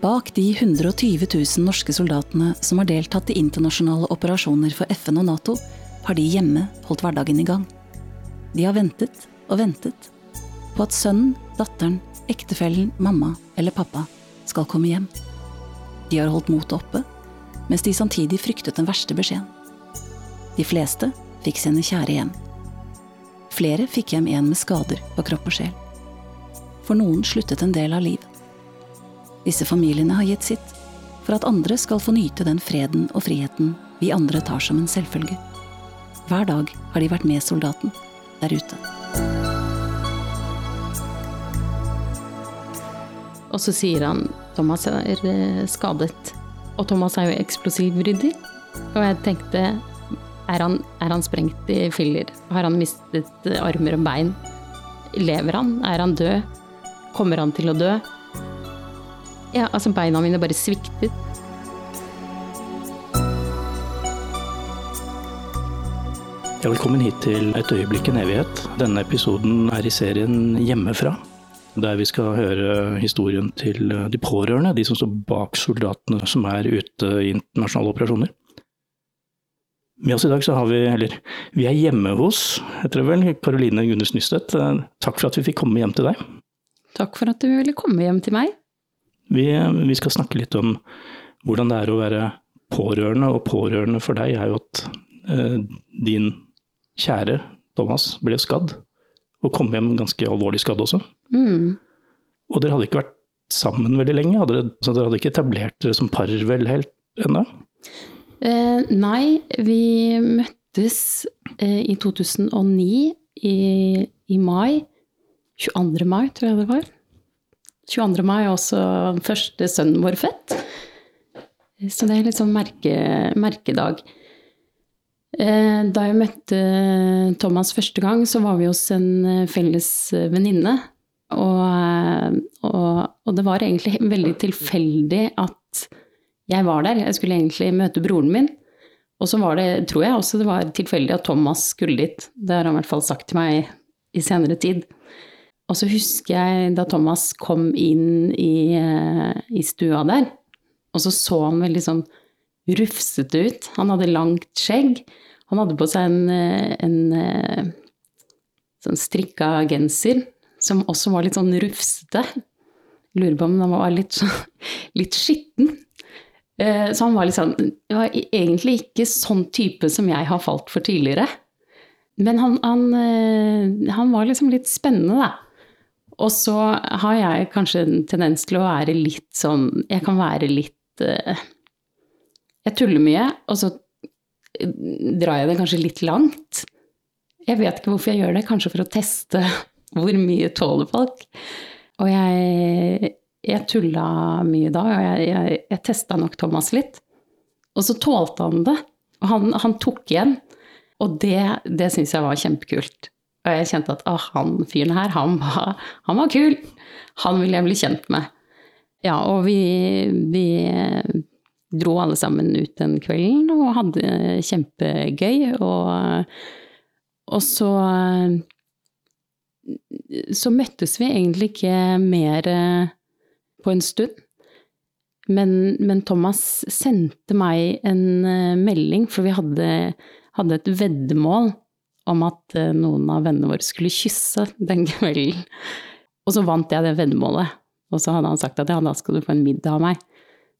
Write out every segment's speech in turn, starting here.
Bak de 120 000 norske soldatene som har deltatt i internasjonale operasjoner for FN og Nato, har de hjemme holdt hverdagen i gang. De har ventet og ventet på at sønnen, datteren, ektefellen, mamma eller pappa skal komme hjem. De har holdt motet oppe, mens de samtidig fryktet den verste beskjeden. De fleste fikk sine kjære hjem. Flere fikk hjem en med skader på kropp og sjel. For noen sluttet en del av liv. Disse familiene har gitt sitt, for at andre skal få nyte den freden og friheten vi andre tar som en selvfølge. Hver dag har de vært med soldaten der ute. Og så sier han Thomas er eh, skadet. Og Thomas er jo eksplosivrydder. Og jeg tenkte er han, er han sprengt i filler? Har han mistet armer og bein? Lever han? Er han død? Kommer han til å dø? Ja, altså beina mine bare sviktet. Ja, velkommen hit til Et øyeblikk en evighet. Denne episoden er i serien Hjemmefra. Der vi skal høre historien til de pårørende, de som står bak soldatene som er ute i internasjonale operasjoner. Med oss i dag så har vi, eller vi er hjemme hos, heter det vel, Karoline Gunnes Nystedt. Takk for at vi fikk komme hjem til deg. Takk for at du ville komme hjem til meg. Vi, vi skal snakke litt om hvordan det er å være pårørende, og pårørende for deg er jo at eh, din kjære Thomas ble skadd, og kom hjem ganske alvorlig skadd også. Mm. Og dere hadde ikke vært sammen veldig lenge, hadde dere, så dere hadde ikke etablert dere som par vel helt ennå? Eh, nei, vi møttes eh, i 2009 i, i, mai. 22. mai, tror jeg det var. 22. mai er også første sønnen vår født. Så det er litt sånn merke, merkedag. Eh, da jeg møtte Thomas første gang, så var vi hos en eh, felles eh, venninne. Og, og, og, det var egentlig veldig tilfeldig at jeg var der. Jeg skulle egentlig møte broren min. Og så var det, tror jeg også det var tilfeldig at Thomas skulle dit. Det har han i hvert fall sagt til meg i senere tid. Og så husker jeg da Thomas kom inn i, i stua der, og så så han veldig sånn rufsete ut. Han hadde langt skjegg. Han hadde på seg en, en, sånn strikka genser som også var litt sånn rufsete. Lurer på om han var litt, litt skitten. Eh, så han var litt sånn var egentlig ikke sånn type som jeg har falt for tidligere. Men han, han, eh, han var liksom litt spennende, da. Og så har jeg kanskje en tendens til å være litt sånn Jeg kan være litt eh, jeg tuller mye, og så drar jeg det kanskje litt langt. Jeg vet ikke hvorfor jeg gjør det, kanskje for å teste hvor mye tåler folk. Og jeg, jeg tulla mye da, og jeg, jeg, jeg testa nok Thomas litt. Og så tålte han det. Og han, han tok igjen. Og det, det syns jeg var kjempekult. Og jeg kjente at ah, han fyren her, han var, han var kul! Han ville jeg bli kjent med. Ja, og vi, vi dro alle sammen ut den kvelden og hadde kjempegøy. Og, og så Så møttes vi egentlig ikke mer på en stund. Men, men Thomas sendte meg en melding, for vi hadde, hadde et veddemål om at noen av vennene våre skulle kysse den kvelden. Og så vant jeg det veddemålet. Og så hadde han sagt at ja, da skal du få en middag av meg.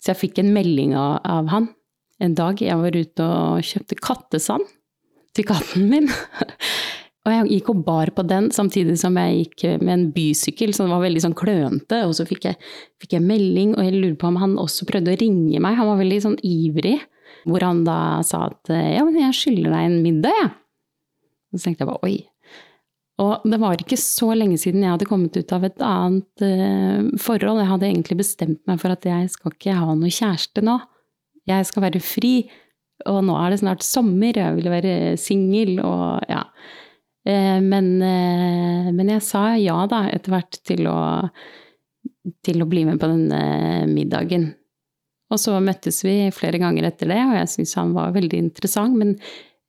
Så jeg fikk en melding av, av han en dag jeg var ute og kjøpte kattesand til katten min. og jeg gikk og bar på den samtidig som jeg gikk med en bysykkel, så det var veldig sånn klønete. Og så fikk jeg, fikk jeg melding, og jeg lurer på om han også prøvde å ringe meg. Han var veldig sånn ivrig. Hvor han da sa at ja, men jeg skylder deg en middag, jeg. Ja. Så tenkte jeg bare oi, og det var ikke så lenge siden jeg hadde kommet ut av et annet uh, forhold. Jeg hadde egentlig bestemt meg for at jeg skal ikke ha noe kjæreste nå. Jeg skal være fri. Og nå er det snart sommer, jeg vil være singel og ja. Uh, men, uh, men, jeg sa ja da, etter hvert, til å, til å bli med på denne middagen. Og så møttes vi flere ganger etter det, og jeg syntes han var veldig interessant. Men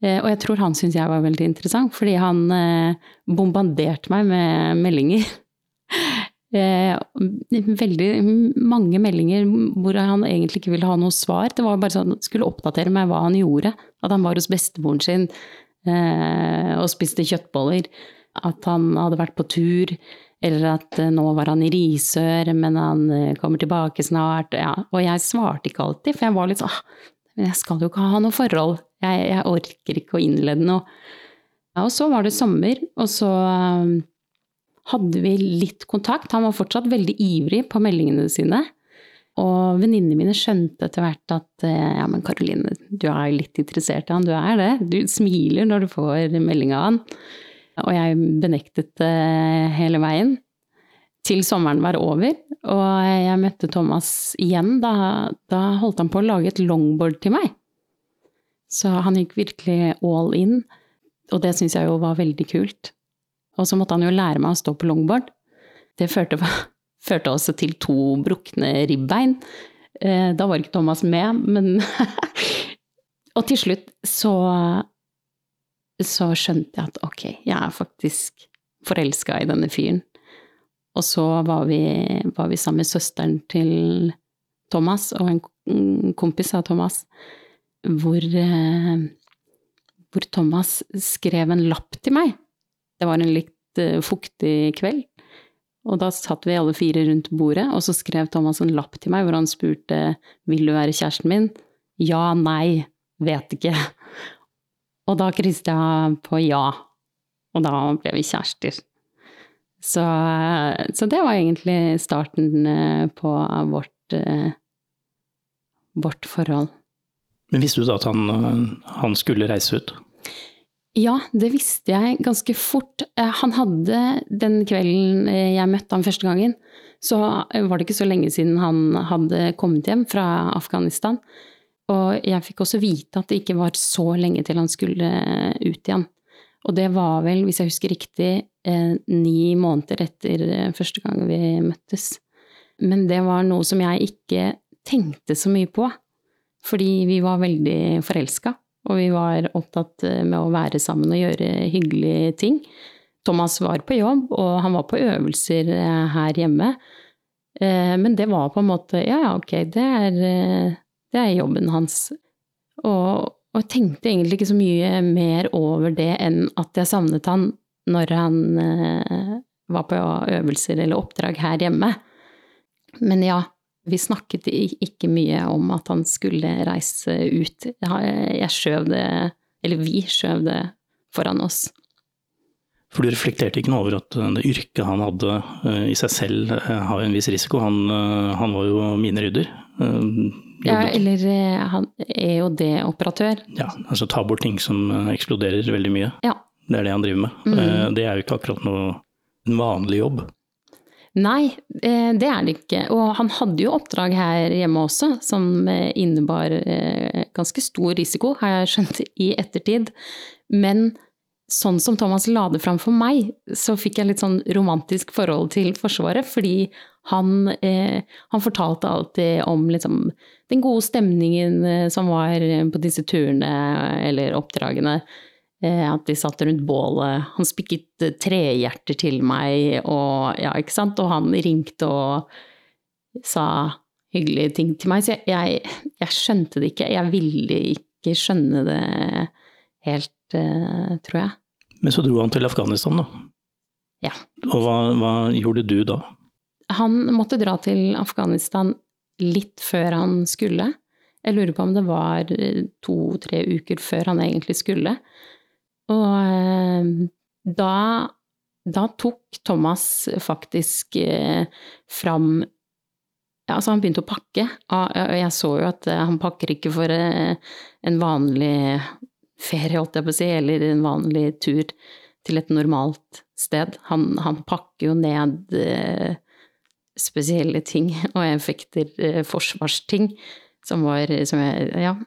og jeg tror han syntes jeg var veldig interessant, fordi han eh, bombarderte meg med meldinger. Eh, veldig mange meldinger hvor han egentlig ikke ville ha noe svar. Det var bare sånn skulle oppdatere meg hva han gjorde. At han var hos bestemoren sin eh, og spiste kjøttboller. At han hadde vært på tur. Eller at eh, nå var han i Risør, men han eh, kommer tilbake snart. Ja. Og jeg svarte ikke alltid, for jeg var litt sånn Men jeg skal jo ikke ha noe forhold. Jeg, jeg orker ikke å innlede noe. Ja, og så var det sommer, og så um, hadde vi litt kontakt. Han var fortsatt veldig ivrig på meldingene sine. Og venninnene mine skjønte etter hvert at eh, ja, men Karoline, du er litt interessert i han, du er det. Du smiler når du får melding av han. Og jeg benektet det hele veien. Til sommeren var over, og jeg møtte Thomas igjen. Da, da holdt han på å lage et longboard til meg. Så han gikk virkelig all in, og det syns jeg jo var veldig kult. Og så måtte han jo lære meg å stå på longboard. Det førte, førte også til to brukne ribbein. Eh, da var ikke Thomas med, men Og til slutt så, så skjønte jeg at ok, jeg er faktisk forelska i denne fyren. Og så var vi, var vi sammen med søsteren til Thomas og en kompis av Thomas, hvor, eh, hvor Thomas skrev en lapp til meg det var en litt uh, fuktig kveld, og da satt vi alle fire rundt bordet, og så skrev Thomas en lapp til meg hvor han spurte vil du være kjæresten min. Ja, nei, vet ikke. Og da krysset jeg på ja, og da ble vi kjærester. Så, så det var egentlig starten eh, på vårt, vårt forhold. Men visste du da at han, han skulle reise ut? Ja, det visste jeg ganske fort. Eh, han hadde den kvelden eh, jeg møtte ham første gangen, så var det ikke så lenge siden han hadde kommet hjem fra Afghanistan. Og jeg fikk også vite at det ikke var så lenge til han skulle eh, ut igjen. Og det var vel, hvis jeg husker riktig, ni måneder etter første gang vi møttes. Men det var noe som jeg ikke tenkte så mye på, fordi vi var veldig forelska. Og vi var opptatt eh, med å være sammen og gjøre hyggelige ting. Thomas var på jobb, og han var på øvelser eh, her hjemme. Eh, men det var på en måte Ja, ja, ok, det er, det er jobben hans. Og, og, jeg tenkte egentlig ikke så mye mer over det enn at jeg savnet han når han var på øvelser eller oppdrag her hjemme. Men ja, vi snakket ikke mye om at han skulle reise ut. Jeg skjøv det, eller vi skjøv det foran oss. For du reflekterte ikke noe over at det yrket han hadde eh, i seg selv eh, har en viss risiko? Han, eh, han var jo minerydder. Ja, eller han er jo det operatør. Ja, altså ta bort ting som eksploderer veldig mye. Ja. Det er det han driver med. Mm. Det er jo ikke akkurat noe en vanlig jobb. Nei, eh, det er det ikke. Og han hadde jo oppdrag her hjemme også, som eh, innebar eh, ganske stor risiko, har jeg skjønt i ettertid. Men sånn som Thomas la det fram for meg, så fikk jeg litt sånn romantisk forhold til Forsvaret. Fordi han, han fortalte alltid om liksom, den gode stemningen som var på disse turene eller oppdragene. Eh, at de satt rundt bålet. Han spikket eh, trehjerter til meg, og ja, ikke sant. Og han ringte og sa hyggelige ting til meg. Så jeg, jeg, jeg skjønte det ikke. Jeg ville ikke skjønne det helt, uh, tror jeg. Men så dro han til Afghanistan, da. Ja. Og hva, hva gjorde du da? Han måtte dra til Afghanistan litt før han skulle. Jeg lurer på om det var to-tre uker før han egentlig skulle. Og eh, da, da tok Thomas faktisk eh, fram altså han begynte å pakke, og jeg så jo at eh, han pakker ikke for en vanlig ferie, holdt jeg på å si, eller en vanlig tur til et normalt sted. Han, han pakker jo ned spesielle ting og effekter, forsvarsting, som var som jeg, Ja,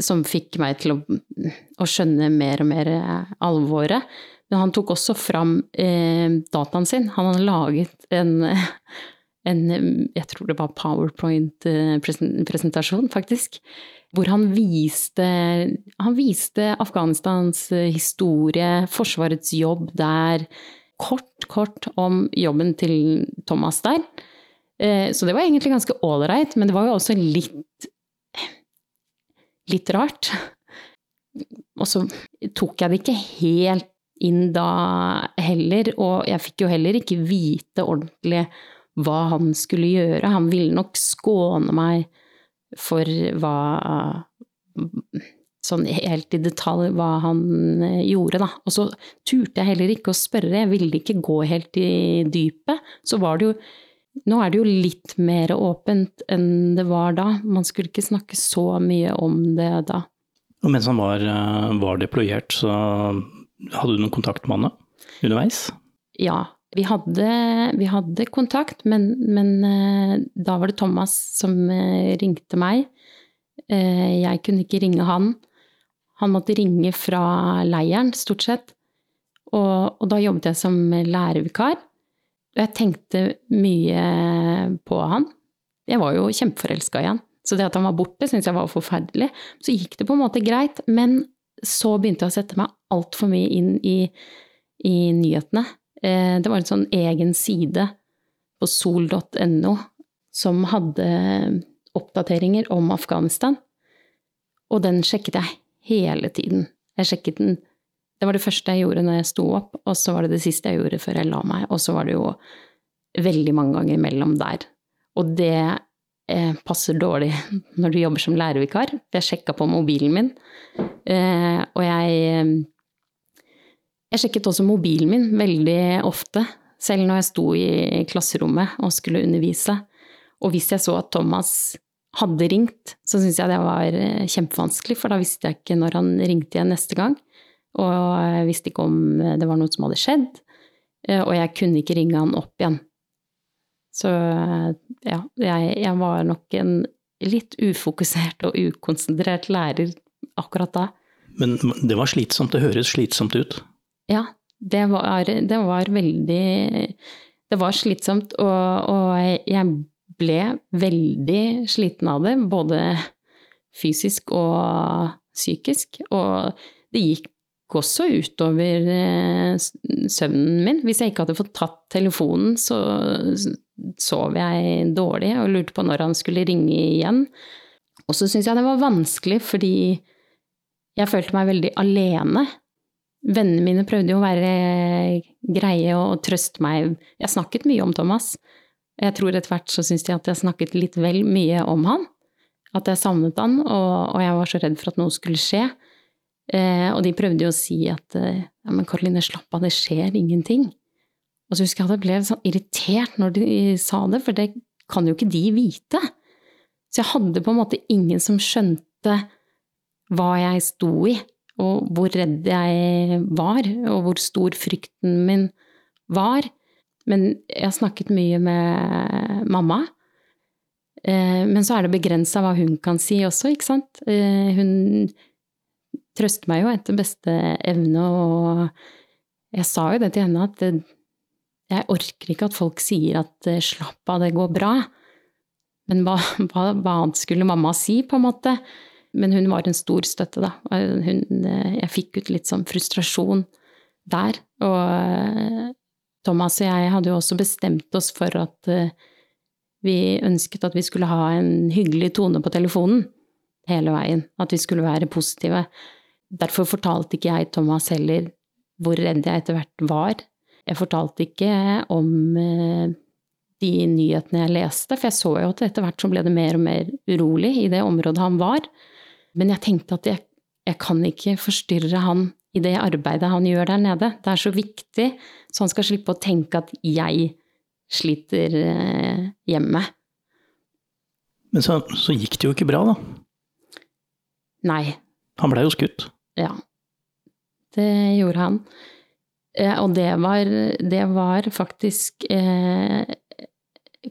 som fikk meg til å, å, skjønne mer og mer eh, alvoret. Men han tok også fram eh, dataen sin. Han hadde laget en, en Jeg tror det var powerpoint-presentasjon, faktisk. Hvor han viste, han viste Afghanistans historie, Forsvarets jobb der, kort, kort om jobben til Thomas der. Eh, så det var egentlig ganske ålreit, men det var jo også litt litt rart. Og så tok jeg det ikke helt inn da heller, og jeg fikk jo heller ikke vite ordentlig hva han skulle gjøre. Han ville nok skåne meg for hva Sånn helt i detalj hva han gjorde, da. Og så turte jeg heller ikke å spørre, jeg ville ikke gå helt i dypet. Så var det jo Nå er det jo litt mer åpent enn det var da. Man skulle ikke snakke så mye om det da. Og mens han var, eh, var deployert, så hadde du noen kontakt med han underveis? Ja, vi hadde, vi hadde kontakt, men, men, eh, da var det Thomas som eh, ringte meg. Jeg kunne ikke ringe han. Han måtte ringe fra leiren, stort sett. Og, og da jobbet jeg som lærervikar. Jeg tenkte mye på han. Jeg var jo kjempeforelska i han. Så det at han var borte, syntes jeg var forferdelig. Så gikk det på en måte greit, men så begynte jeg å sette meg altfor mye inn i, i nyhetene. Eh, det var en sånn egen side på sol.no som hadde oppdateringer om Afghanistan. Og den sjekket jeg hele tiden. Jeg sjekket den Det var det første jeg gjorde når jeg sto opp, og så var det det siste jeg gjorde før jeg la meg. Og så var det jo veldig mange ganger mellom der. Og det eh, passer dårlig når du jobber som lærervikar. Jeg sjekka på mobilen min, eh, og jeg Jeg sjekket også mobilen min veldig ofte, selv når jeg sto i klasserommet og skulle undervise. Og hvis jeg så at Thomas hadde ringt, så syntes jeg det var eh, kjempevanskelig, for da visste jeg ikke når han ringte igjen neste gang. Og jeg visste ikke om det var noe som hadde skjedd, eh, og jeg kunne ikke ringe han opp igjen. Så ja, jeg, jeg, var nok en litt ufokusert og ukonsentrert lærer akkurat da. Men det var slitsomt, det høres slitsomt ut? Ja, det var, det var veldig Det var slitsomt, og, og jeg ble veldig sliten av det, både fysisk og psykisk. Og det gikk også utover eh, søvnen min. Hvis jeg ikke hadde fått tatt telefonen, så sov jeg dårlig og lurte på når han skulle ringe igjen. Og så syntes jeg det var vanskelig fordi jeg følte meg veldig alene. Vennene mine prøvde jo å være greie og trøste meg. Jeg snakket mye om Thomas. Jeg tror etter hvert så syntes de at jeg snakket litt vel mye om han. At jeg savnet han, og, og jeg var så redd for at noe skulle skje. Eh, og de prøvde jo å si at eh, ja, men Karoline, slapp av, det skjer ingenting. Og så husker jeg at jeg ble sånn irritert når de sa det, for det kan jo ikke de vite. Så jeg hadde på en måte ingen som skjønte hva jeg sto i, og hvor redd jeg var, og hvor stor frykten min var. Men jeg snakket mye med mamma. Eh, men så er det begrensa hva hun kan si også, ikke sant. Eh, hun trøster meg jo etter beste evne, og jeg sa jo det til henne at jeg orker ikke at folk sier at eh, slapp av, det går bra. Men hva, hva, hva, annet skulle mamma si, på en måte? Men hun var en stor støtte, da. Hun, eh, jeg fikk ut litt sånn frustrasjon der. Og eh, Thomas og jeg hadde jo også bestemt oss for at vi ønsket at vi skulle ha en hyggelig tone på telefonen hele veien. At vi skulle være positive. Derfor fortalte ikke jeg Thomas heller hvor redd jeg etter hvert var jeg fortalte ikke om eh, de nyhetene jeg leste, for jeg så jo at etter hvert så ble det mer og mer urolig i det området han var. Men jeg tenkte at jeg, jeg kan ikke forstyrre han i det arbeidet han gjør der nede. Det er så viktig, så han skal slippe å tenke at jeg sliter eh, hjemme. Men så, så gikk det jo ikke bra, da? Nei. Han blei jo skutt? Ja. Det gjorde han. Eh, og det var, det var faktisk eh,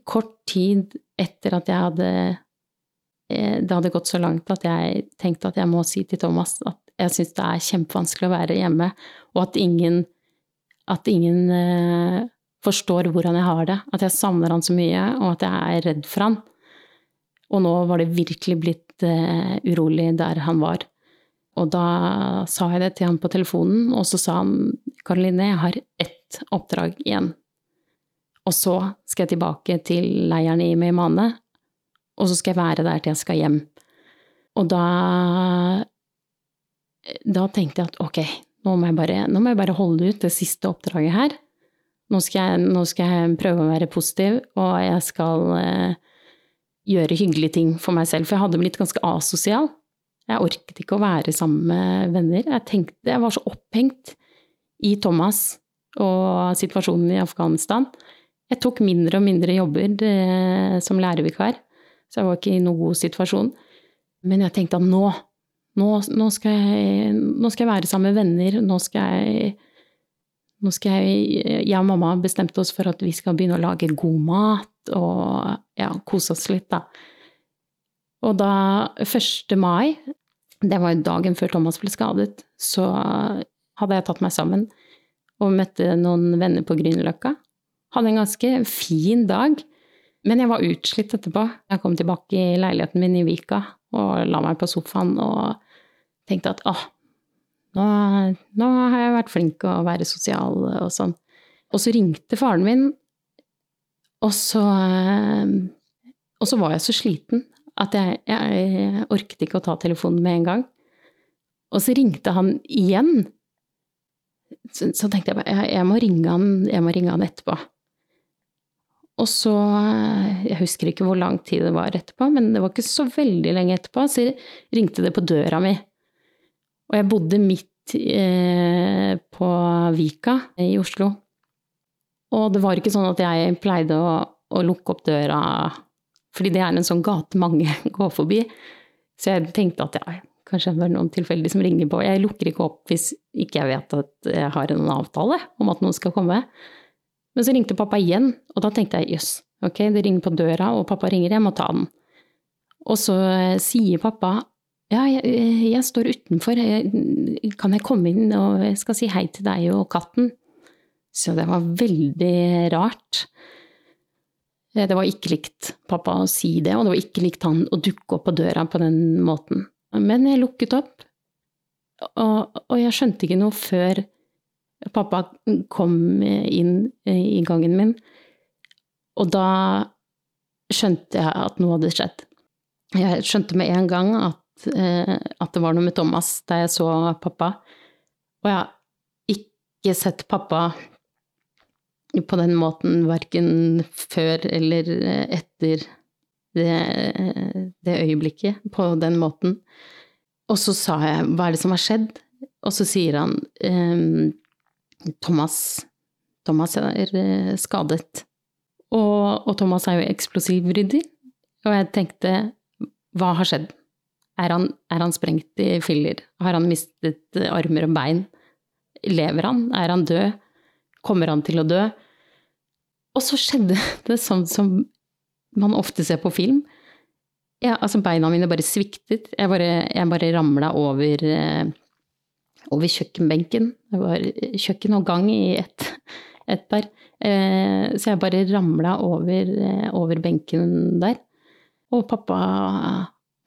kort tid etter at jeg hadde eh, Det hadde gått så langt at jeg tenkte at jeg må si til Thomas at jeg syns det er kjempevanskelig å være hjemme, og at ingen, at ingen eh, forstår hvordan jeg har det. At jeg savner han så mye, og at jeg er redd for han. Og nå var det virkelig blitt eh, urolig der han var. Og da sa jeg det til han på telefonen, og så sa han Karoline, jeg har ett oppdrag igjen. Og så skal jeg tilbake til leiren i Meymaneh, og så skal jeg være der til jeg skal hjem. Og da Da tenkte jeg at ok, nå må jeg bare, må jeg bare holde ut det siste oppdraget her. Nå skal, jeg, nå skal jeg prøve å være positiv, og jeg skal eh, gjøre hyggelige ting for meg selv. For jeg hadde blitt ganske asosial. Jeg orket ikke å være sammen med venner. Jeg, tenkte, jeg var så opphengt i Thomas og situasjonen i Afghanistan. Jeg tok mindre og mindre jobber det, som lærervikar, så jeg var ikke i noen god situasjon. Men jeg tenkte at nå, nå, nå, skal, jeg, nå skal jeg være sammen med venner. Nå skal jeg nå skal jeg, jeg og mamma bestemte oss for at vi skal begynne å lage god mat og ja, kose oss litt, da. Og da 1. mai, det var jo dagen før Thomas ble skadet, så hadde jeg tatt meg sammen og møtte noen venner på Grünerløkka. Hadde en ganske fin dag, men jeg var utslitt etterpå. Jeg kom tilbake i leiligheten min i Vika og la meg på sofaen og tenkte at åh, nå, nå har jeg vært flink å være sosial og sånn. Og så ringte faren min, og så Og så var jeg så sliten at jeg, jeg orket ikke å ta telefonen med en gang. Og så ringte han igjen. Så, så tenkte jeg bare jeg, jeg, må ringe han, jeg må ringe han etterpå. Og så Jeg husker ikke hvor lang tid det var etterpå, men det var ikke så veldig lenge etterpå, så ringte det på døra mi. Og jeg bodde midt eh, på Vika i Oslo. Og det var ikke sånn at jeg pleide å, å lukke opp døra, fordi det er en sånn gate mange går forbi. Så jeg tenkte at ja, kanskje det var noen tilfeldige som ringer på. Jeg lukker ikke opp hvis ikke jeg vet at jeg har en avtale om at noen skal komme. Men så ringte pappa igjen, og da tenkte jeg jøss, ok, det ringer på døra, og pappa ringer, jeg må ta den. Og så eh, sier pappa ja, jeg, jeg står utenfor, kan jeg komme inn og jeg skal si hei til deg og katten? Så det var veldig rart. Eh, det var ikke likt pappa å si det, og det var ikke likt han å dukke opp på døra på den måten. Men jeg lukket opp, og, og jeg skjønte ikke noe før pappa kom inn i gangen min, og da skjønte jeg at noe hadde skjedd. Jeg skjønte med en gang at Eh, at det var noe med Thomas da jeg så pappa. Og jeg har ikke sett pappa på den måten verken før eller etter det, det, øyeblikket, på den måten. Og så sa jeg hva er det som har skjedd? Og så sier han ehm, Thomas, Thomas er eh, skadet. Og, og Thomas er jo eksplosivrydder. Og jeg tenkte hva har skjedd? Er han, er han sprengt i filler? Har han mistet armer og bein? Lever han? Er han død? Kommer han til å dø? Og så skjedde det sånn som man ofte ser på film. Ja, altså beina mine bare sviktet. Jeg bare, jeg bare ramla over, eh, over kjøkkenbenken. Det var kjøkken og gang i ett et der. Eh, så jeg bare ramla over, eh, over benken der. Og pappa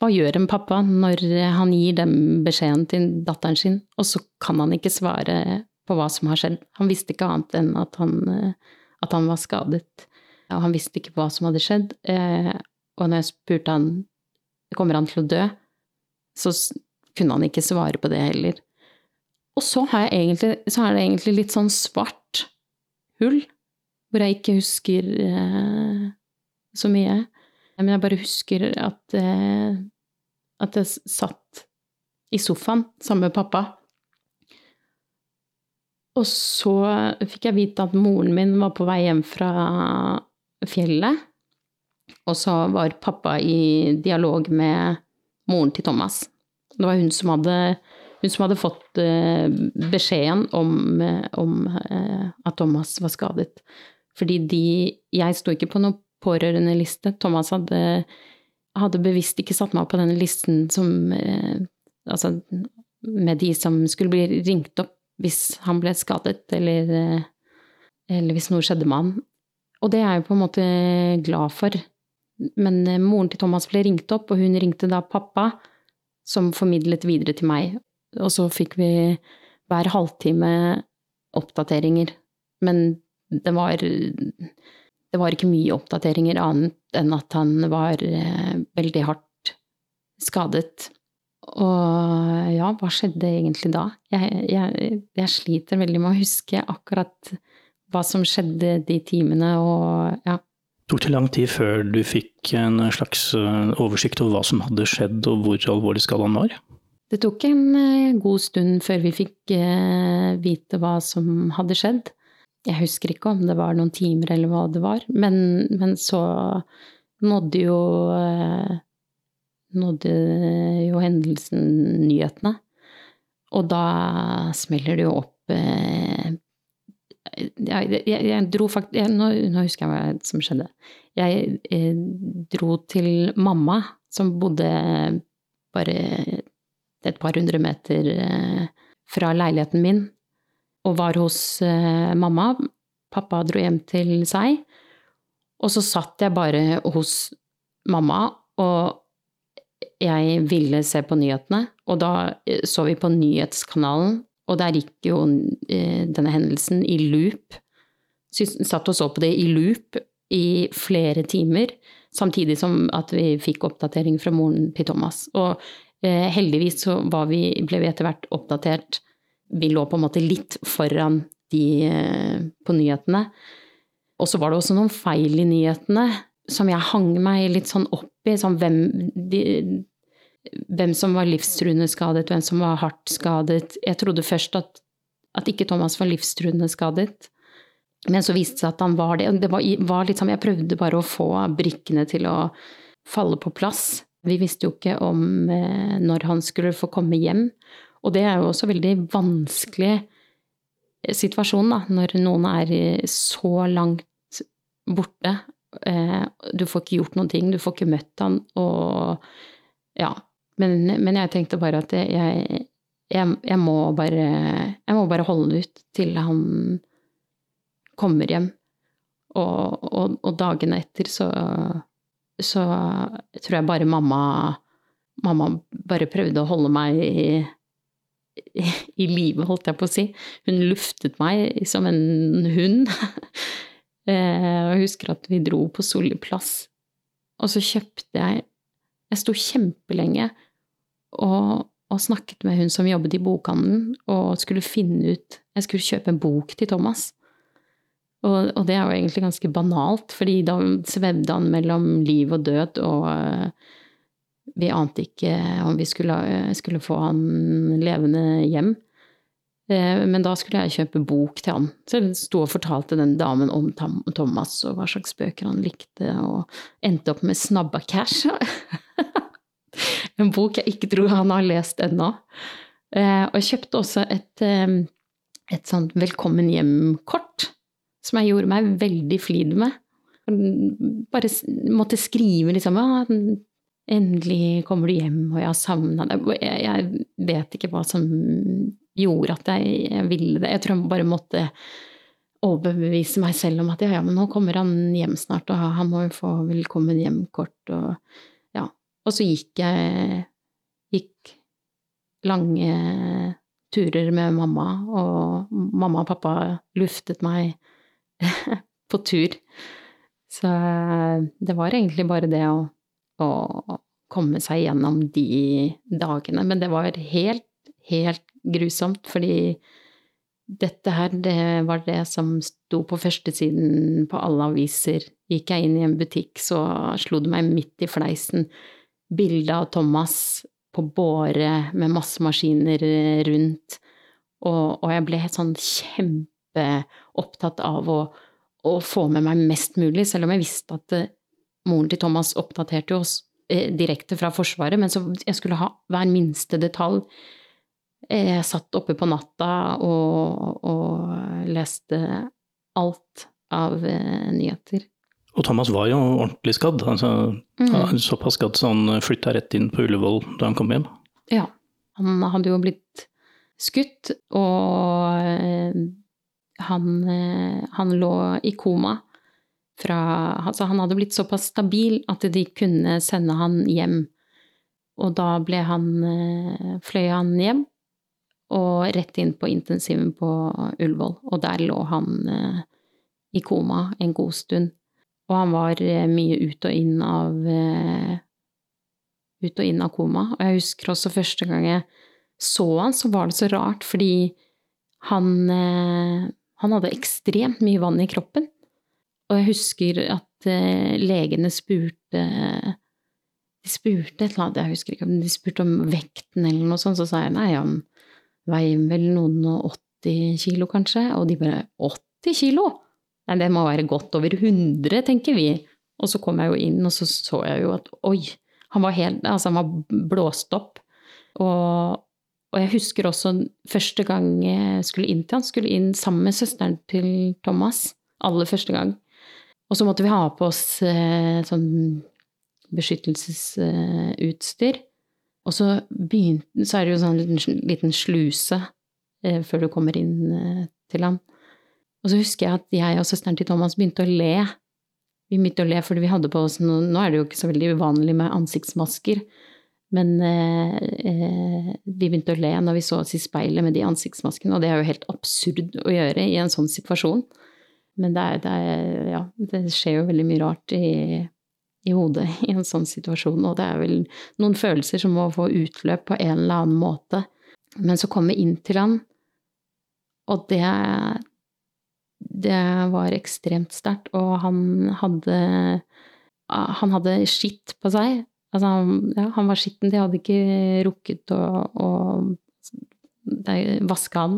hva gjør en pappa når han gir den beskjeden til datteren sin, og så kan han ikke svare på hva som har skjedd? Han visste ikke annet enn at han, at han var skadet, og han visste ikke hva som hadde skjedd. Eh, og når jeg spurte han kommer han til å dø, så kunne han ikke svare på det heller. Og så, egentlig, så er det egentlig litt sånn svart hull, hvor jeg ikke husker eh, så mye. Men jeg bare husker at eh, at jeg satt i sofaen sammen med pappa. Og så fikk jeg vite at moren min var på vei hjem fra fjellet. Og så var pappa i dialog med moren til Thomas. Det var hun som hadde, hun som hadde fått uh, beskjeden om, om uh, at Thomas var skadet. Fordi de Jeg sto ikke på noen pårørendeliste. Thomas hadde hadde bevisst ikke satt meg opp på denne listen som eh, Altså med de som skulle bli ringt opp hvis han ble skadet, eller, eh, eller hvis noe skjedde med han. Og det er jeg på en måte glad for. Men eh, moren til Thomas ble ringt opp, og hun ringte da pappa, som formidlet videre til meg. Og så fikk vi hver halvtime oppdateringer. Men det var, det var ikke mye oppdateringer annet enn at han var eh, veldig hardt skadet. Og ja, hva skjedde egentlig da? Jeg, jeg, jeg sliter veldig med å huske akkurat hva som skjedde de timene, og ja. Tok det lang tid før du fikk en slags eh, oversikt over hva som hadde skjedd, og hvor alvorlig skaden var? Det tok en eh, god stund før vi fikk eh, vite hva som hadde skjedd. Jeg husker ikke om det var noen timer eller hva det var, men, men så nådde jo nådde jo hendelsen nyhetene. Og da smeller det jo opp jeg, jeg, jeg, dro faktisk nå, nå, husker jeg hva som skjedde. Jeg eh, dro til mamma, som bodde bare et par hundre meter eh, fra leiligheten min, og var hos eh, mamma. Pappa dro hjem til seg. Og så satt jeg bare hos mamma, og jeg ville se på nyhetene. Og da eh, så vi på nyhetskanalen og der gikk jo eh, denne hendelsen i loop. Så vi satt og så på det i loop i flere timer, samtidig som at vi fikk oppdatering fra moren til Thomas. Og eh, heldigvis så vi, ble vi etter hvert oppdatert. Vi lå på en måte litt foran de på nyhetene. Og så var det også noen feil i nyhetene som jeg hang meg litt sånn opp i. Sånn hvem de, hvem som var livstruende skadet, hvem som var hardt skadet. Jeg trodde først at, at ikke Thomas var livstruende skadet. Men så viste det seg at han var det. det var, var liksom, jeg prøvde bare å få brikkene til å falle på plass. Vi visste jo ikke om eh, når han skulle få komme hjem. Og det er jo også veldig vanskelig eh, situasjon, da, når noen er eh, så langt borte. Eh, du får ikke gjort noen ting, du får ikke møtt han, og ja, men, men, jeg tenkte bare at jeg, jeg, jeg, må bare, jeg må bare holde ut til han kommer hjem. Og, og, og dagene etter så, så tror jeg bare mamma Mamma bare prøvde å holde meg i, i, i live, holdt jeg på å si. Hun luftet meg som en hund. Eh, jeg husker at vi dro på Solli plass, og så kjøpte jeg Jeg sto kjempelenge og, og, snakket med hun som jobbet i bokhandelen, og skulle finne ut Jeg skulle kjøpe en bok til Thomas. Og, og det er jo egentlig ganske banalt, fordi da svevde han mellom liv og død, og uh, vi ante ikke om vi skulle, skulle få han levende hjem. Uh, men da skulle jeg kjøpe bok til han. Så jeg sto og fortalte den damen om Thomas og hva slags bøker han likte, og endte opp med snabba cash. en bok jeg ikke tror han har lest ennå. Eh, og jeg kjøpte også et, eh, et sånt velkommen hjem-kort, som jeg gjorde meg veldig flid med. Bare måtte skrive liksom ja, endelig kommer du hjem, og jeg har savna deg. Jeg, vet ikke hva som gjorde at jeg, ville det. Jeg tror jeg bare måtte overbevise meg selv om at ja, ja, men nå kommer han hjem snart, og han må jo få velkommen hjem-kort. og og så gikk jeg gikk lange turer med mamma, og mamma og pappa luftet meg på tur. Så det var egentlig bare det å, å komme seg gjennom de dagene. Men det var helt, helt grusomt, fordi dette her, det var det som sto på førstesiden på alle aviser. Gikk jeg inn i en butikk, så slo det meg midt i fleisen bilde av Thomas på båre med masse maskiner rundt, og, og jeg ble sånn kjempeopptatt av å, å, få med meg mest mulig, selv om jeg visste at uh, moren til Thomas oppdaterte oss eh, direkte fra Forsvaret, men så jeg skulle ha hver minste detalj. Jeg satt oppe på natta og, og leste alt av eh, nyheter. Og Thomas var jo ordentlig skadd. Altså, mm. Såpass skadd så han flytta rett inn på Ullevål da han kom hjem. Ja. Han hadde jo blitt skutt, og eh, han, eh, han lå i koma fra Altså, han hadde blitt såpass stabil at de kunne sende han hjem. Og da ble han eh, Fløy han hjem, og rett inn på intensiven på Ullevål. Og der lå han i koma en god stund. Og han var eh, mye ut og inn av eh, Ut og inn av koma. Og jeg husker også første gang jeg så han, så var det så rart, fordi han eh, Han hadde ekstremt mye vann i kroppen. Og jeg husker at legene spurte De spurte et eller annet, jeg husker ikke de spurte om vekten eller noe sånt, så sa jeg nei, han veier vel noen og 80 kilo, kanskje? Og de bare 80 kilo? Nei, det må være godt over 100, tenker vi. Og så kom jeg jo inn, og så så jeg jo at oi, han var helt Altså, han var blåst opp. Og, og jeg husker også første gang jeg skulle inn til han, skulle inn sammen med søsteren til Thomas. Aller første gang. Og så måtte vi ha på oss eh, sånn beskyttelsesutstyr. Og så, begynte, så er det jo sånn liten, liten sluse eh, før du kommer inn eh, til ham. Og så husker jeg at jeg og søsteren til Thomas begynte å le. Vi begynte å le fordi vi hadde på oss noe Nå er det jo ikke så veldig uvanlig med ansiktsmasker, men eh, eh, vi begynte å le når vi så oss i speilet med de ansiktsmaskene, og det er jo helt absurd å gjøre i en sånn situasjon. Men det, er, det, er, ja, det skjer jo veldig mye rart i, i hodet i en sånn situasjon, og det er vel noen følelser som må få utløp på en eller annen måte. Men så komme inn til han, og det Det var ekstremt sterkt, og han hadde Han hadde skitt på seg. Altså, ja, han var skitten, de hadde ikke rukket å, å vaske han.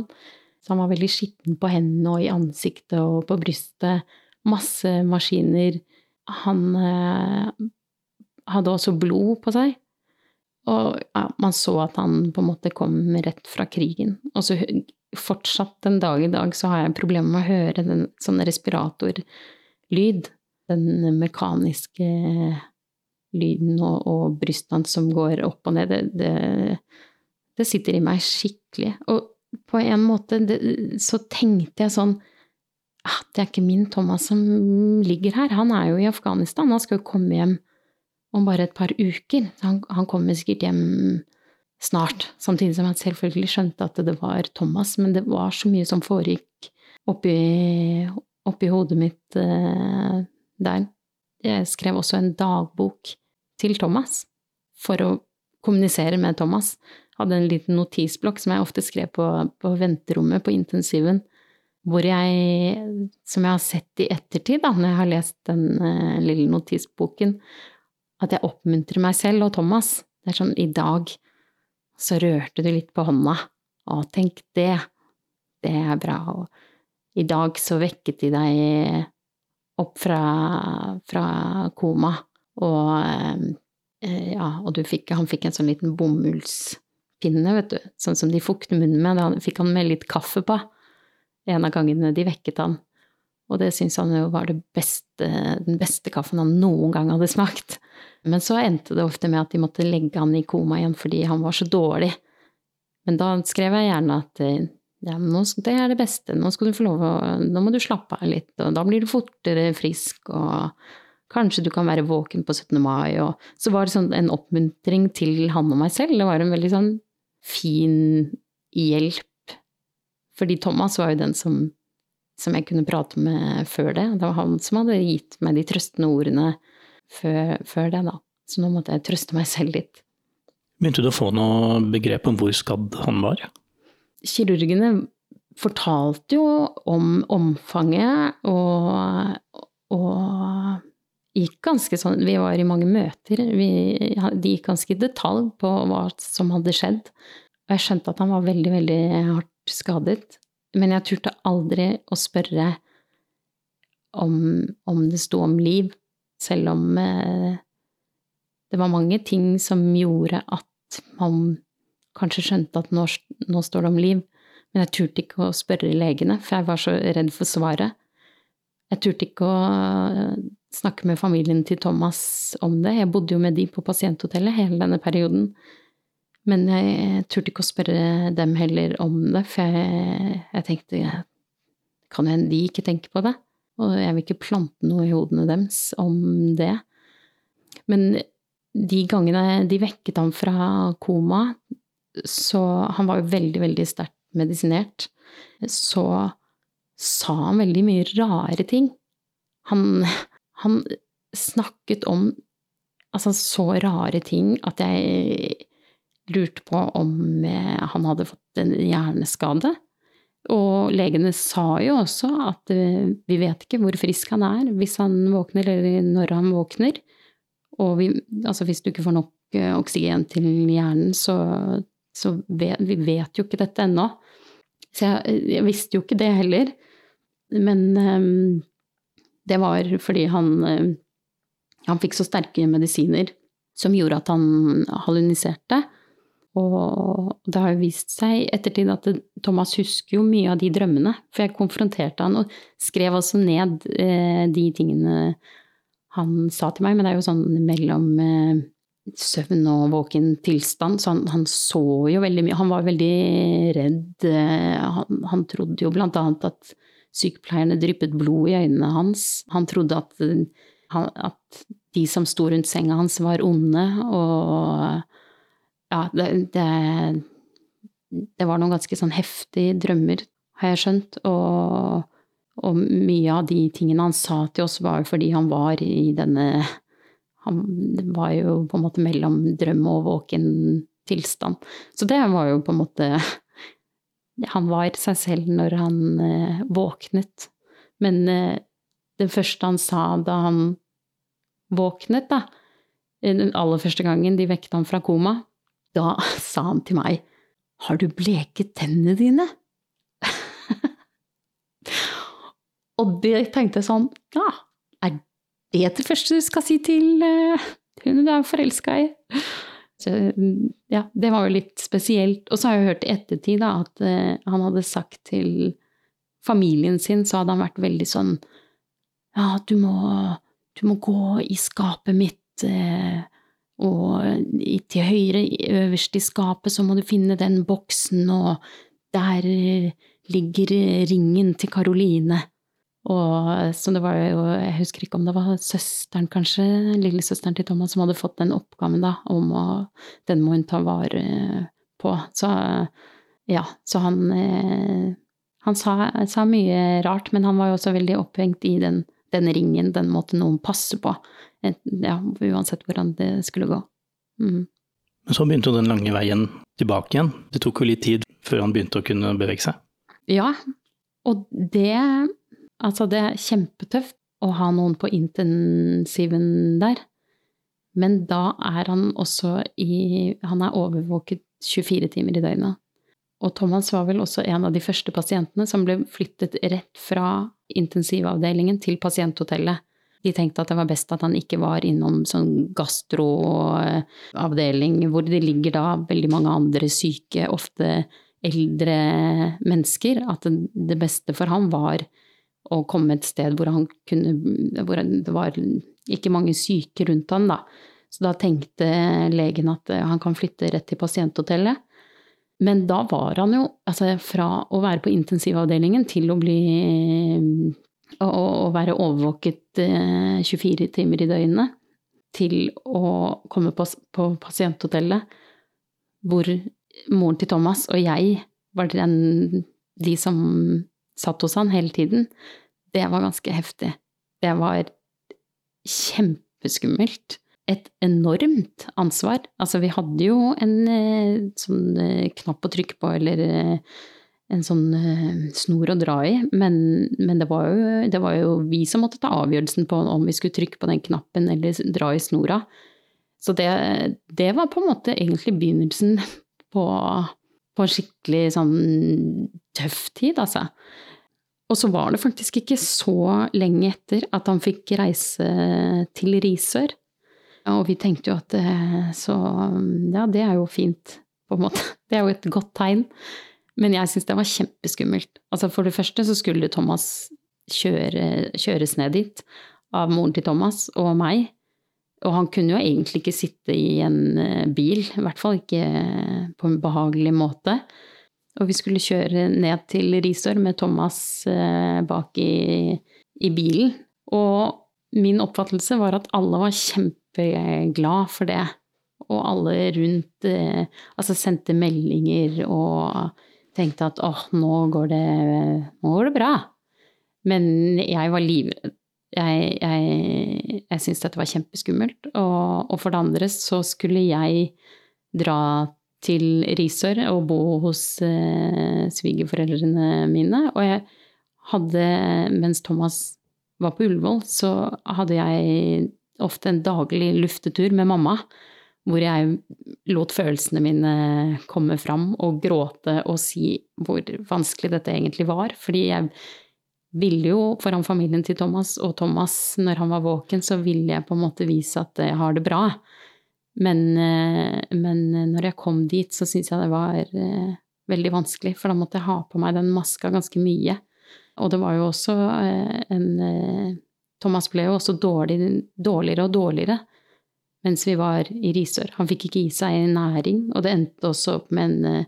Så han var veldig skitten på hendene og i ansiktet og på brystet. Masse maskiner han eh, hadde også blod på seg. Og ja, man så at han på en måte kom rett fra krigen. Og så fortsatt den dag i dag så har jeg problemer med å høre den sånn respiratorlyd. Den mekaniske lyden og, og brystene som går opp og ned. Det, det, det, sitter i meg skikkelig. Og på en måte det, så tenkte jeg sånn at det er ikke min Thomas som ligger her, han er jo i Afghanistan, han skal jo komme hjem om bare et par uker. Han, han kommer sikkert hjem snart, samtidig som jeg selvfølgelig skjønte at det var Thomas, men det var så mye som foregikk oppi, oppi hodet mitt eh, der. Jeg skrev også en dagbok til Thomas for å kommunisere med Thomas. Hadde en liten notisblokk som jeg ofte skrev på, på venterommet på intensiven hvor jeg, som jeg har sett i ettertid, da, når jeg har lest den eh, lille notisboken, at jeg oppmuntrer meg selv og Thomas. Det er sånn i dag så rørte du litt på hånda. Å, tenk det. Det er bra. Og i dag så vekket de deg opp fra, fra koma, og uh, ja, og fikk, han fikk en sånn liten bomullspinne, vet du, sånn som de fukter munnen med. Da fikk han med litt kaffe på en av gangene de vekket han. Og det syntes han jo var beste, den beste kaffen han noen gang hadde smakt. Men så endte det ofte med at de måtte legge han i koma igjen fordi han var så dårlig. Men da skrev jeg gjerne at ja, nå, det er det beste, nå skal du få lov å Nå må du slappe av litt, og da blir du fortere frisk, og kanskje du kan være våken på 17. mai, og så var det sånn en oppmuntring til han og meg selv. Det var en veldig sånn fin hjelp fordi Thomas var jo den som, som jeg kunne prate med før det. Det var han som hadde gitt meg de trøstende ordene før, før det, da. Så nå måtte jeg trøste meg selv litt. Begynte du å få noe begrep om hvor skadd han var? Kirurgene fortalte jo om omfanget og, og gikk ganske sånn Vi var i mange møter. Vi, de gikk ganske i detalj på hva som hadde skjedd. Og jeg skjønte at han var veldig, veldig hardt skadet, men jeg turte aldri å spørre om, om det sto om liv, selv om eh, det var mange ting som gjorde at man kanskje skjønte at nå, nå står det om liv. Men jeg turte ikke å spørre legene, for jeg var så redd for svaret. Jeg turte ikke å eh, snakke med familien til Thomas om det. Jeg bodde jo med de på pasienthotellet hele denne perioden. Men jeg turte ikke å spørre dem heller om det, for jeg, jeg tenkte kan hende de ikke tenker på det? Og jeg vil ikke plante noe i hodene deres om det. Men de gangene de vekket ham fra koma, så Han var jo veldig, veldig sterkt medisinert. Så sa han veldig mye rare ting. Han, han snakket om altså så rare ting at jeg lurte på om eh, han hadde fått en hjerneskade. Og legene sa jo også at eh, vi vet ikke hvor frisk han er hvis han våkner, eller når han våkner. Og vi, altså hvis du ikke får nok eh, oksygen til hjernen, så, så vet, vi vet jo ikke dette ennå. Så jeg, jeg, visste jo ikke det heller. Men um, det var fordi han um, han fikk så sterke medisiner som gjorde at han halluniserte. Og det har jo vist seg i ettertid at Thomas husker jo mye av de drømmene. For jeg konfronterte han og skrev også ned eh, de tingene han sa til meg. Men det er jo sånn mellom eh, søvn og våken tilstand, så han, han, så jo veldig mye. Han var veldig redd. Eh, han, han, trodde jo blant annet at sykepleierne dryppet blod i øynene hans. Han trodde at at de som sto rundt senga hans, var onde, og ja, det, det, det var noen ganske sånn heftige drømmer, har jeg skjønt, og, og, mye av de tingene han sa til oss, var jo fordi han var i denne Han var jo på en måte mellom drøm og våken tilstand. Så det var jo på en måte Han var seg selv når han eh, våknet. Men eh, det første han sa da han våknet, da, den aller første gangen de vekket ham fra koma, da sa han til meg, har du bleket tennene dine? Og det tenkte jeg sånn, ja, er det det første du skal si til uh, hun du er forelska i? Så, ja, det var jo litt spesielt. Og så har jeg hørt i ettertid da, at uh, han hadde sagt til familien sin, så hadde han vært veldig sånn ja, du må, du må gå i skapet mitt, eh, og til høyre, øverst i skapet, så må du finne den boksen, og der ligger ringen til Karoline. Og så det var jo, jeg husker ikke om det var søsteren, kanskje, lillesøsteren til Thomas, som hadde fått den oppgaven, da, om å Den må hun ta vare på. Så ja, så han eh, Han sa, sa mye rart, men han var jo også veldig opphengt i den den ringen, den måtte noen passe på. Ja, uansett hvordan det skulle gå. Mm. Men så begynte jo den lange veien tilbake igjen. Det tok jo litt tid før han begynte å kunne bevege seg. Ja, og det Altså, det er kjempetøft å ha noen på intensiven der. Men da er han også i Han er overvåket 24 timer i døgnet. Og Thomas var vel også en av de første pasientene som ble flyttet rett fra intensivavdelingen til pasienthotellet. De tenkte at det var best at han ikke var innom sånn gastroavdeling, hvor det ligger da veldig mange andre syke, ofte eldre mennesker. At det beste for ham var å komme et sted hvor han kunne Hvor det var ikke mange syke rundt han, da. Så da tenkte legen at han kan flytte rett til pasienthotellet. Men da var han jo, altså fra å være på intensivavdelingen til å bli Å, å være overvåket 24 eh, timer i døgnet, til å komme på, på pasienthotellet, hvor moren til Thomas og jeg var den, de som satt hos han hele tiden, det var ganske heftig. Det var kjempeskummelt et enormt ansvar. Altså, vi hadde jo en eh, sånn eh, knapp å trykke på, eller eh, en sånn snor å dra i, men, men det, var jo, det, var jo, vi som måtte ta avgjørelsen på om vi skulle trykke på den knappen eller dra i snora. Så det, det var på en måte egentlig begynnelsen på, på en skikkelig sånn tøff tid, altså. Og så var det faktisk ikke så lenge etter at han fikk reise til Risør. Og vi tenkte jo at eh, så ja, det er jo fint, på en måte. Det er jo et godt tegn. Men jeg syns det var kjempeskummelt. Altså for det første så skulle Thomas kjøre, kjøres ned dit av moren til Thomas og meg. Og han kunne jo egentlig ikke sitte i en eh, bil, i hvert fall ikke på en behagelig måte. Og vi skulle kjøre ned til Risør med Thomas eh, bak i, i bilen. Og min oppfattelse var at alle var kjempe kjempeglad for det. og alle rundt eh, altså sendte meldinger og tenkte at åh, nå går det, nå går det bra. Men jeg var livredd. Jeg, jeg, jeg syntes dette var kjempeskummelt. Og, og, for det andre så skulle jeg dra til Risør og bo hos eh, svigerforeldrene mine. Og jeg hadde, mens Thomas var på Ullevål, så hadde jeg ofte en daglig luftetur med mamma. Hvor jeg lot følelsene mine komme fram og gråte og si hvor vanskelig dette egentlig var. Fordi jeg ville jo foran familien til Thomas, og Thomas, når han var våken, så ville jeg på en måte vise at jeg har det bra. Men, eh, men når jeg kom dit, så syntes jeg det var eh, veldig vanskelig, for da måtte jeg ha på meg den maska ganske mye. Og det var jo også eh, en Thomas ble jo også dårlig, dårligere og dårligere mens vi var i Risør. Han fikk ikke i seg næring, og det endte også opp med en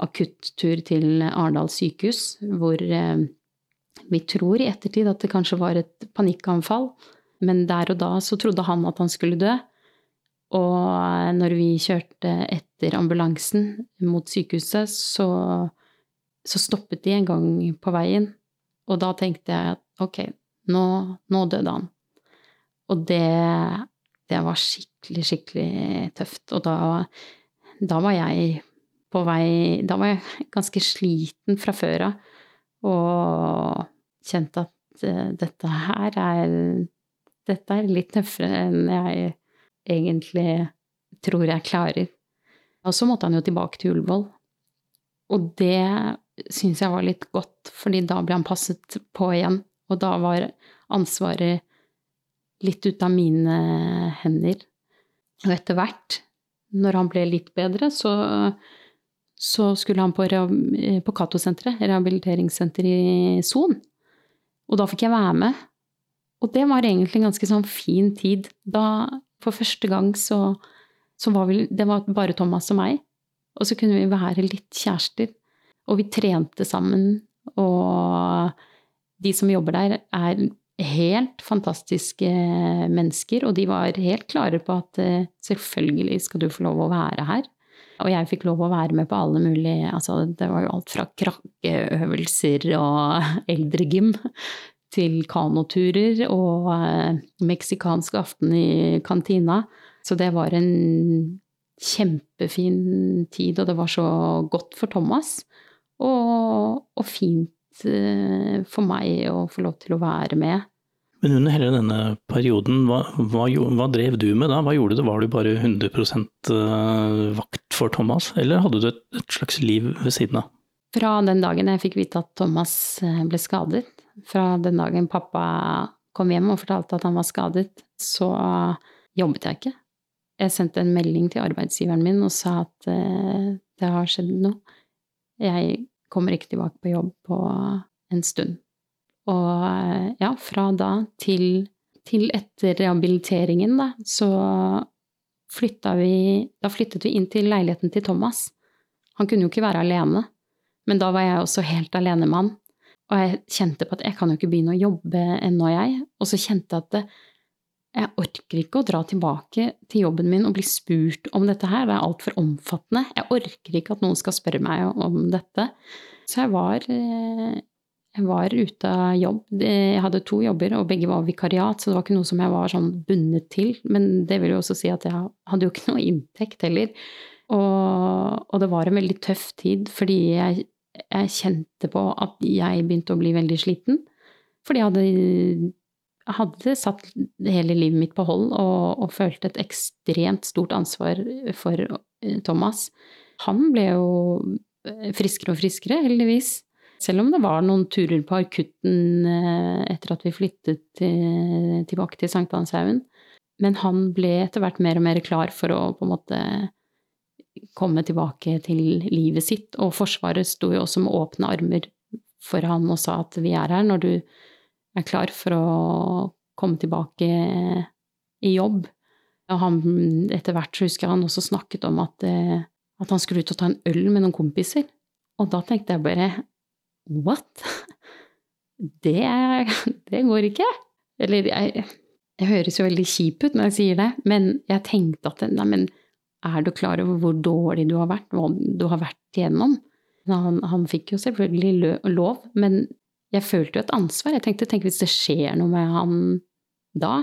akuttur til Arendal sykehus, hvor vi tror i ettertid at det kanskje var et panikkanfall, men der og da så trodde han at han skulle dø. Og når vi kjørte etter ambulansen mot sykehuset, så, så stoppet de en gang på veien. Og da tenkte jeg at ok, nå, nå døde han. Og det, det, var skikkelig, skikkelig tøft. Og da, da var jeg på vei Da var jeg ganske sliten fra før av. Og kjente at uh, dette her er Dette er litt tøffere enn jeg egentlig tror jeg klarer. Og så måtte han jo tilbake til Ullevål. Og det syns jeg var litt godt, fordi da ble han passet på igjen. Og da var ansvaret litt ut av mine hender. Og etter hvert, når han ble litt bedre, så så skulle han på, eh, på Cato-senteret, rehabiliteringssenter i Son. Og da fikk jeg være med. Og det var egentlig en ganske sånn fin tid. Da, for første gang, så, så var vi Det var bare Thomas og meg. Og så kunne vi være litt kjærester. Og vi trente sammen. Og de som jobber der, er helt fantastiske mennesker. Og de var helt klare på at eh, selvfølgelig skal du få lov å være her. Og jeg fikk lov å være med på alle mulige altså Det var jo alt fra krakkeøvelser og eldregym til kanoturer og eh, meksikansk aften i kantina. Så det var en kjempefin tid, og det var så godt for Thomas. Og, og fint eh, for meg å få lov til å være med. Men under hele denne perioden, hva, hva, hva, drev du med da? Hva gjorde du? Var du bare 100 eh, vakt for Thomas, eller hadde du et, et, slags liv ved siden av? Fra den dagen jeg fikk vite at Thomas eh, ble skadet, fra den dagen pappa kom hjem og fortalte at han var skadet, så jobbet jeg ikke. Jeg sendte en melding til arbeidsgiveren min og sa at det har skjedd noe. Jeg kommer ikke tilbake på jobb på en stund. Og ja, fra da til, til etter rehabiliteringen, da, så flytta vi Da flyttet vi inn til leiligheten til Thomas. Han kunne jo ikke være alene, men da var jeg også helt alenemann. Og jeg kjente på at jeg kan jo ikke begynne å jobbe ennå, jeg. Og så kjente jeg at jeg orker ikke å dra tilbake til jobben min og bli spurt om dette her, det er altfor omfattende. Jeg orker ikke at noen skal spørre meg om dette. Så jeg var eh, jeg var ute av jobb. Jeg hadde to jobber, og begge var vikariat, så det var ikke noe som jeg var sånn bundet til. Men det vil jo også si at jeg hadde jo ikke noe inntekt heller. Og, og det var en veldig tøff tid, fordi jeg, jeg, kjente på at jeg begynte å bli veldig sliten. Fordi jeg hadde, hadde satt hele livet mitt på hold og, og følte et ekstremt stort ansvar for eh, Thomas. Han ble jo friskere og friskere, heldigvis. Selv om det var noen turer på akutten eh, etter at vi flyttet tilbake til Sankthanshaugen. Men han ble etter hvert mer og mer klar for å på en måte komme tilbake til livet sitt. Og Forsvaret sto jo også med åpne armer for han og sa at vi er her når du er klar for å komme tilbake i jobb. Og han, etter hvert husker jeg han også snakket om at, eh, at han skulle ut og ta en øl med noen kompiser. Og da tenkte jeg bare What? Det, det går ikke. Eller jeg, jeg høres jo veldig kjip ut når jeg sier det, men jeg tenkte at nei, er du klar over hvor dårlig du har vært, hva du har vært igjennom? Han, han fikk jo selvfølgelig lov, men jeg følte jo et ansvar. Jeg tenkte tenk hvis det skjer noe med han da?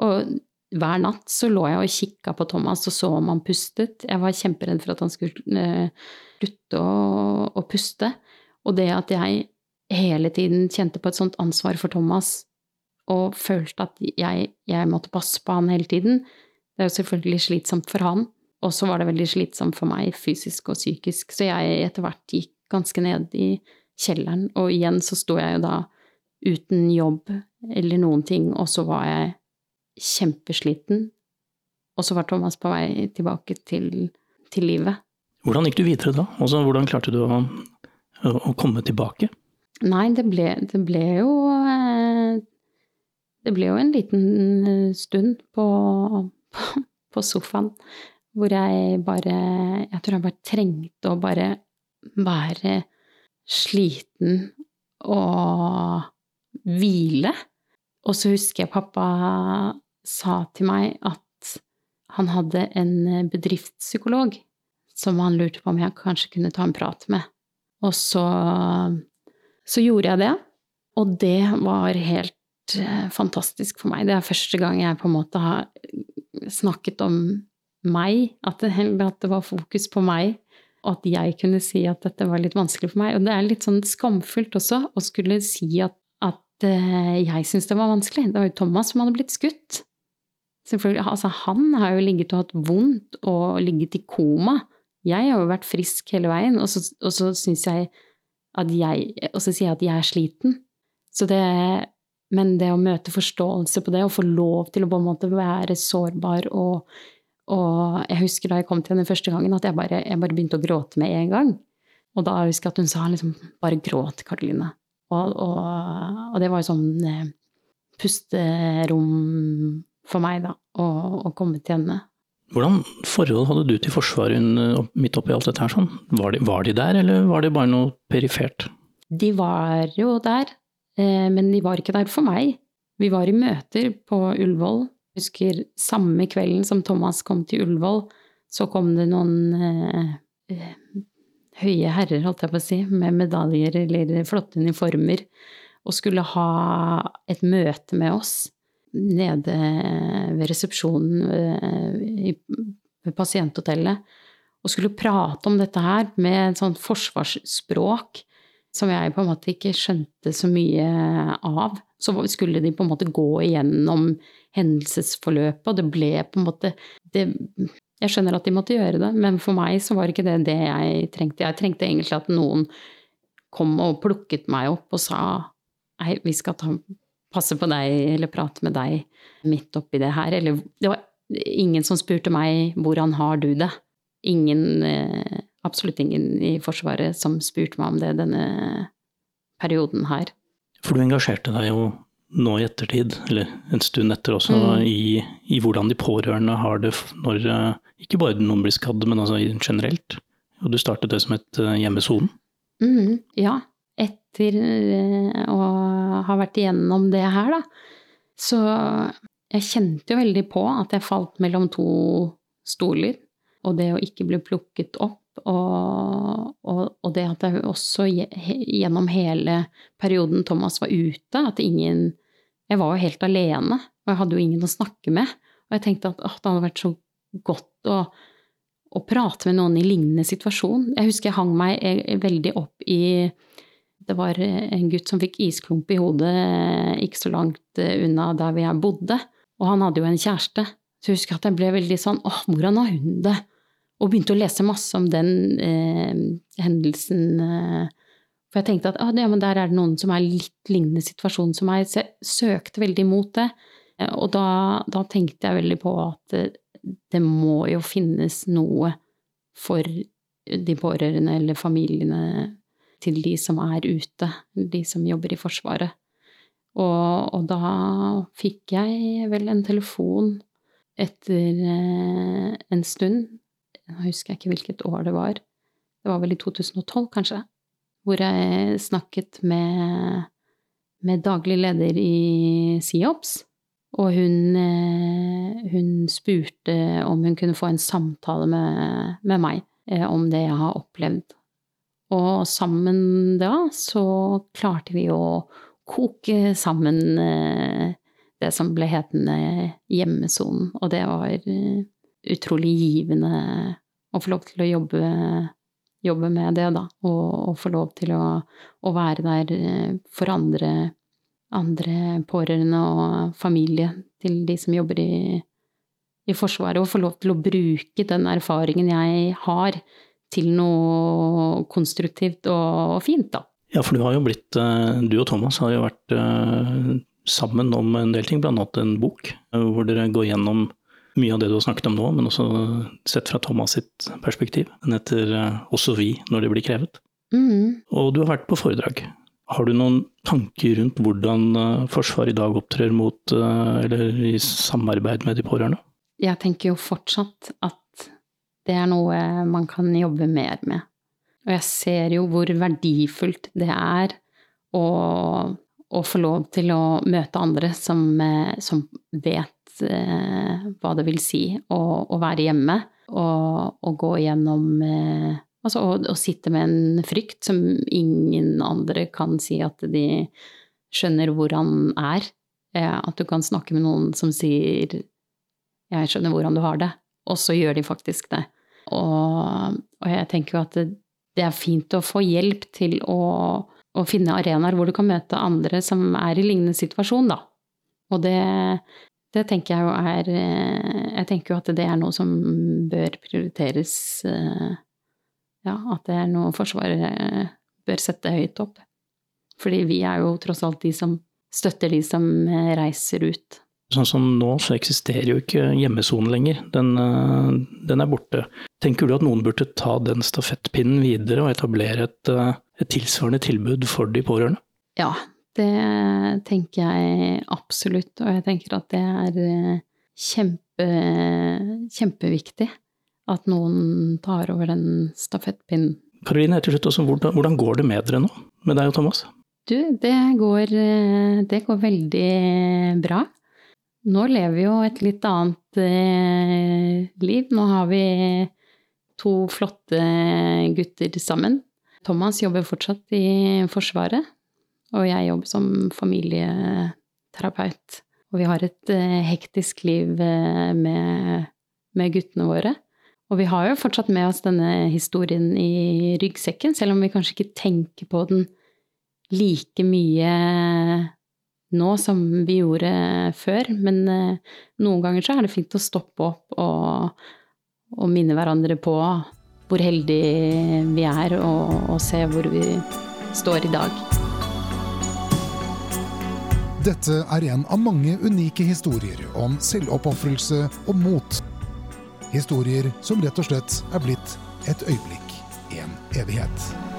Og hver natt så lå jeg og kikka på Thomas og så om han pustet. Jeg var kjemperedd for at han skulle uh, slutte å, å, puste. Og det at jeg hele tiden kjente på et sånt ansvar for Thomas og følte at jeg, jeg måtte passe på han hele tiden, det er jo selvfølgelig slitsomt for han. Og så var det veldig slitsomt for meg fysisk og psykisk, så jeg etter hvert gikk ganske ned i kjelleren. Og igjen så sto jeg jo da uten jobb eller noen ting, og så var jeg kjempesliten. Og så var Thomas på vei tilbake til, til livet. Hvordan gikk du videre da? Altså, hvordan klarte du å, å komme tilbake? Nei, det ble, det ble jo eh, Det ble jo en liten eh, stund på, på, på sofaen hvor jeg bare Jeg tror jeg bare trengte å bare være sliten og hvile. Og så husker jeg pappa sa til meg at han hadde en bedriftspsykolog som han lurte på om jeg kanskje kunne ta en prat med. Og så, så gjorde jeg det, og det var helt eh, fantastisk for meg. Det er første gang jeg på en måte har snakket om meg, at det, at det var fokus på meg, og at jeg kunne si at dette var litt vanskelig for meg. Og det er litt sånn skamfullt også å skulle si at, at uh, jeg syntes det var vanskelig. Det var jo Thomas som hadde blitt skutt. Altså Han har jo ligget og hatt vondt og ligget i koma. Jeg har jo vært frisk hele veien, og så, og så jeg at jeg Og så sier jeg at jeg er sliten. Så det Men det å møte forståelse på det, og få lov til å på en måte være sårbar og og jeg husker da jeg kom til henne første gangen, at jeg bare, jeg bare begynte å gråte med en gang. Og da husker jeg at hun sa liksom bare gråt, Karoline. Og, og, og, det var jo sånn eh, pusterom for meg, da, å, å, komme til henne. Hvordan forhold hadde du til Forsvaret midt oppi alt dette her sånn? Var de, var de der, eller var det bare noe perifert? De var jo der, eh, men de var ikke der for meg. Vi var i møter på Ullevål husker samme kvelden som Thomas kom til Ullevål, så kom det noen eh, eh, høye herrer, holdt jeg på å si, med medaljer eller flotte uniformer, og skulle ha et møte med oss nede ved resepsjonen eh, ved pasienthotellet, og skulle prate om dette her med et sånt forsvarsspråk som jeg på en måte ikke skjønte så mye av. Så skulle de på en måte gå igjennom hendelsesforløpet, og det ble på en måte det, Jeg skjønner at de måtte gjøre det, men for meg så var ikke det det jeg trengte. Jeg trengte egentlig at noen kom og plukket meg opp og sa nei, vi skal ta, passe på deg eller prate med deg midt oppi det her. Eller det var ingen som spurte meg hvordan har du det? Ingen, eh, absolutt ingen i Forsvaret som spurte meg om det denne perioden her. For du engasjerte deg jo nå i ettertid, eller en stund etter også, mm. i, i, hvordan de pårørende har det når eh, ikke bare noen blir skadd, men altså generelt. Og du startet det som et uh, hjemmesone? Mm, ja. Etter uh, å ha vært igjennom det her, da. Så jeg kjente jo veldig på at jeg falt mellom to stoler. Og det å ikke bli plukket opp, og, og, og det at jeg også gjennom hele perioden Thomas var ute, at ingen jeg var jo helt alene, og jeg hadde jo ingen å snakke med. Og jeg tenkte at, å, det hadde vært så godt å, å, prate med noen i lignende situasjon. Jeg husker jeg hang meg eh, veldig opp i Det var en gutt som fikk isklump i hodet eh, ikke så langt eh, unna der vi bodde, og han hadde jo en kjæreste. Så jeg husker at jeg ble veldig sånn åh, hvordan har hun det? Og begynte å lese masse om den eh, hendelsen. Eh, for jeg tenkte at ah, ja, der er det noen som er litt lignende situasjon som meg. Så jeg søkte veldig mot det. Eh, og da, da tenkte jeg veldig på at det, det, må jo finnes noe for de pårørende eller familiene til de som er ute, de som jobber i Forsvaret. Og, og da fikk jeg vel en telefon etter eh, en stund. Jeg husker ikke hvilket år det var. Det var vel i 2012, kanskje hvor jeg snakket med, med daglig leder i SIOPS. Og hun, eh, hun spurte om hun kunne få en samtale med, med meg eh, om det jeg har opplevd. Og sammen da så klarte vi å koke sammen eh, det som ble hetende Hjemmesonen. Og det var utrolig givende å få lov til å jobbe, jobbe med det, da. Og, og, få lov til å, å være der eh, for andre, andre, pårørende og familie til de som jobber i, i Forsvaret. Og få lov til å bruke den erfaringen jeg har til noe konstruktivt og, og fint, da. Ja, for du har jo blitt eh, Du og Thomas har jo vært eh, sammen om en del ting, bl.a. en bok hvor dere går gjennom mye av det du har snakket om nå, men også sett fra Thomas sitt perspektiv. Den heter 'Også vi når det blir krevet'. Mm. Og du har vært på foredrag. Har du noen tanker rundt hvordan Forsvaret i dag opptrer mot, eller i samarbeid med de pårørende? Jeg tenker jo fortsatt at det er noe man kan jobbe mer med. Og jeg ser jo hvor verdifullt det er å, å få lov til å møte andre som, eh, som vet eh, hva det vil si å, å være hjemme, og, og gå gjennom eh, Altså å, å, sitte med en frykt som ingen andre kan si at de skjønner hvordan er. Eh, at du kan snakke med noen som sier 'jeg skjønner hvordan du har det', og så gjør de faktisk det. Og, og jeg tenker jo at det, det er fint å få hjelp til å, å, finne arenaer hvor du kan møte andre som er i lignende situasjon, da. Og det, det tenker jeg jo er Jeg tenker jo at det er noe som bør prioriteres. Ja, at det er noe Forsvaret bør sette høyt opp. Fordi vi er jo tross alt de som støtter de som reiser ut. Sånn som nå, så eksisterer jo ikke hjemmesonen lenger. Den, eh, den, er borte. Tenker du at noen burde ta den stafettpinnen videre og etablere et, eh, et tilsvarende tilbud for de pårørende? Ja, det tenker jeg absolutt. Og jeg tenker at det er eh, kjempe, kjempeviktig at noen tar over den stafettpinnen. Karoline, til slutt, også, hvordan, hvordan går det med dere nå? Med deg og Thomas? Du, det går, det går veldig bra. Nå lever vi jo et litt annet eh, liv. Nå har vi to flotte gutter sammen. Thomas jobber fortsatt i Forsvaret, og jeg jobber som familieterapeut. Og vi har et eh, hektisk liv eh, med, med guttene våre. Og vi har jo fortsatt med oss denne historien i ryggsekken, selv om vi kanskje ikke tenker på den like mye nå som vi gjorde før. Men eh, noen ganger så er det fint å stoppe opp og, og minne hverandre på hvor heldige vi er, og, og se hvor vi står i dag. Dette er en av mange unike historier om selvoppofrelse og mot. Historier som rett og slett er blitt et øyeblikk, en evighet.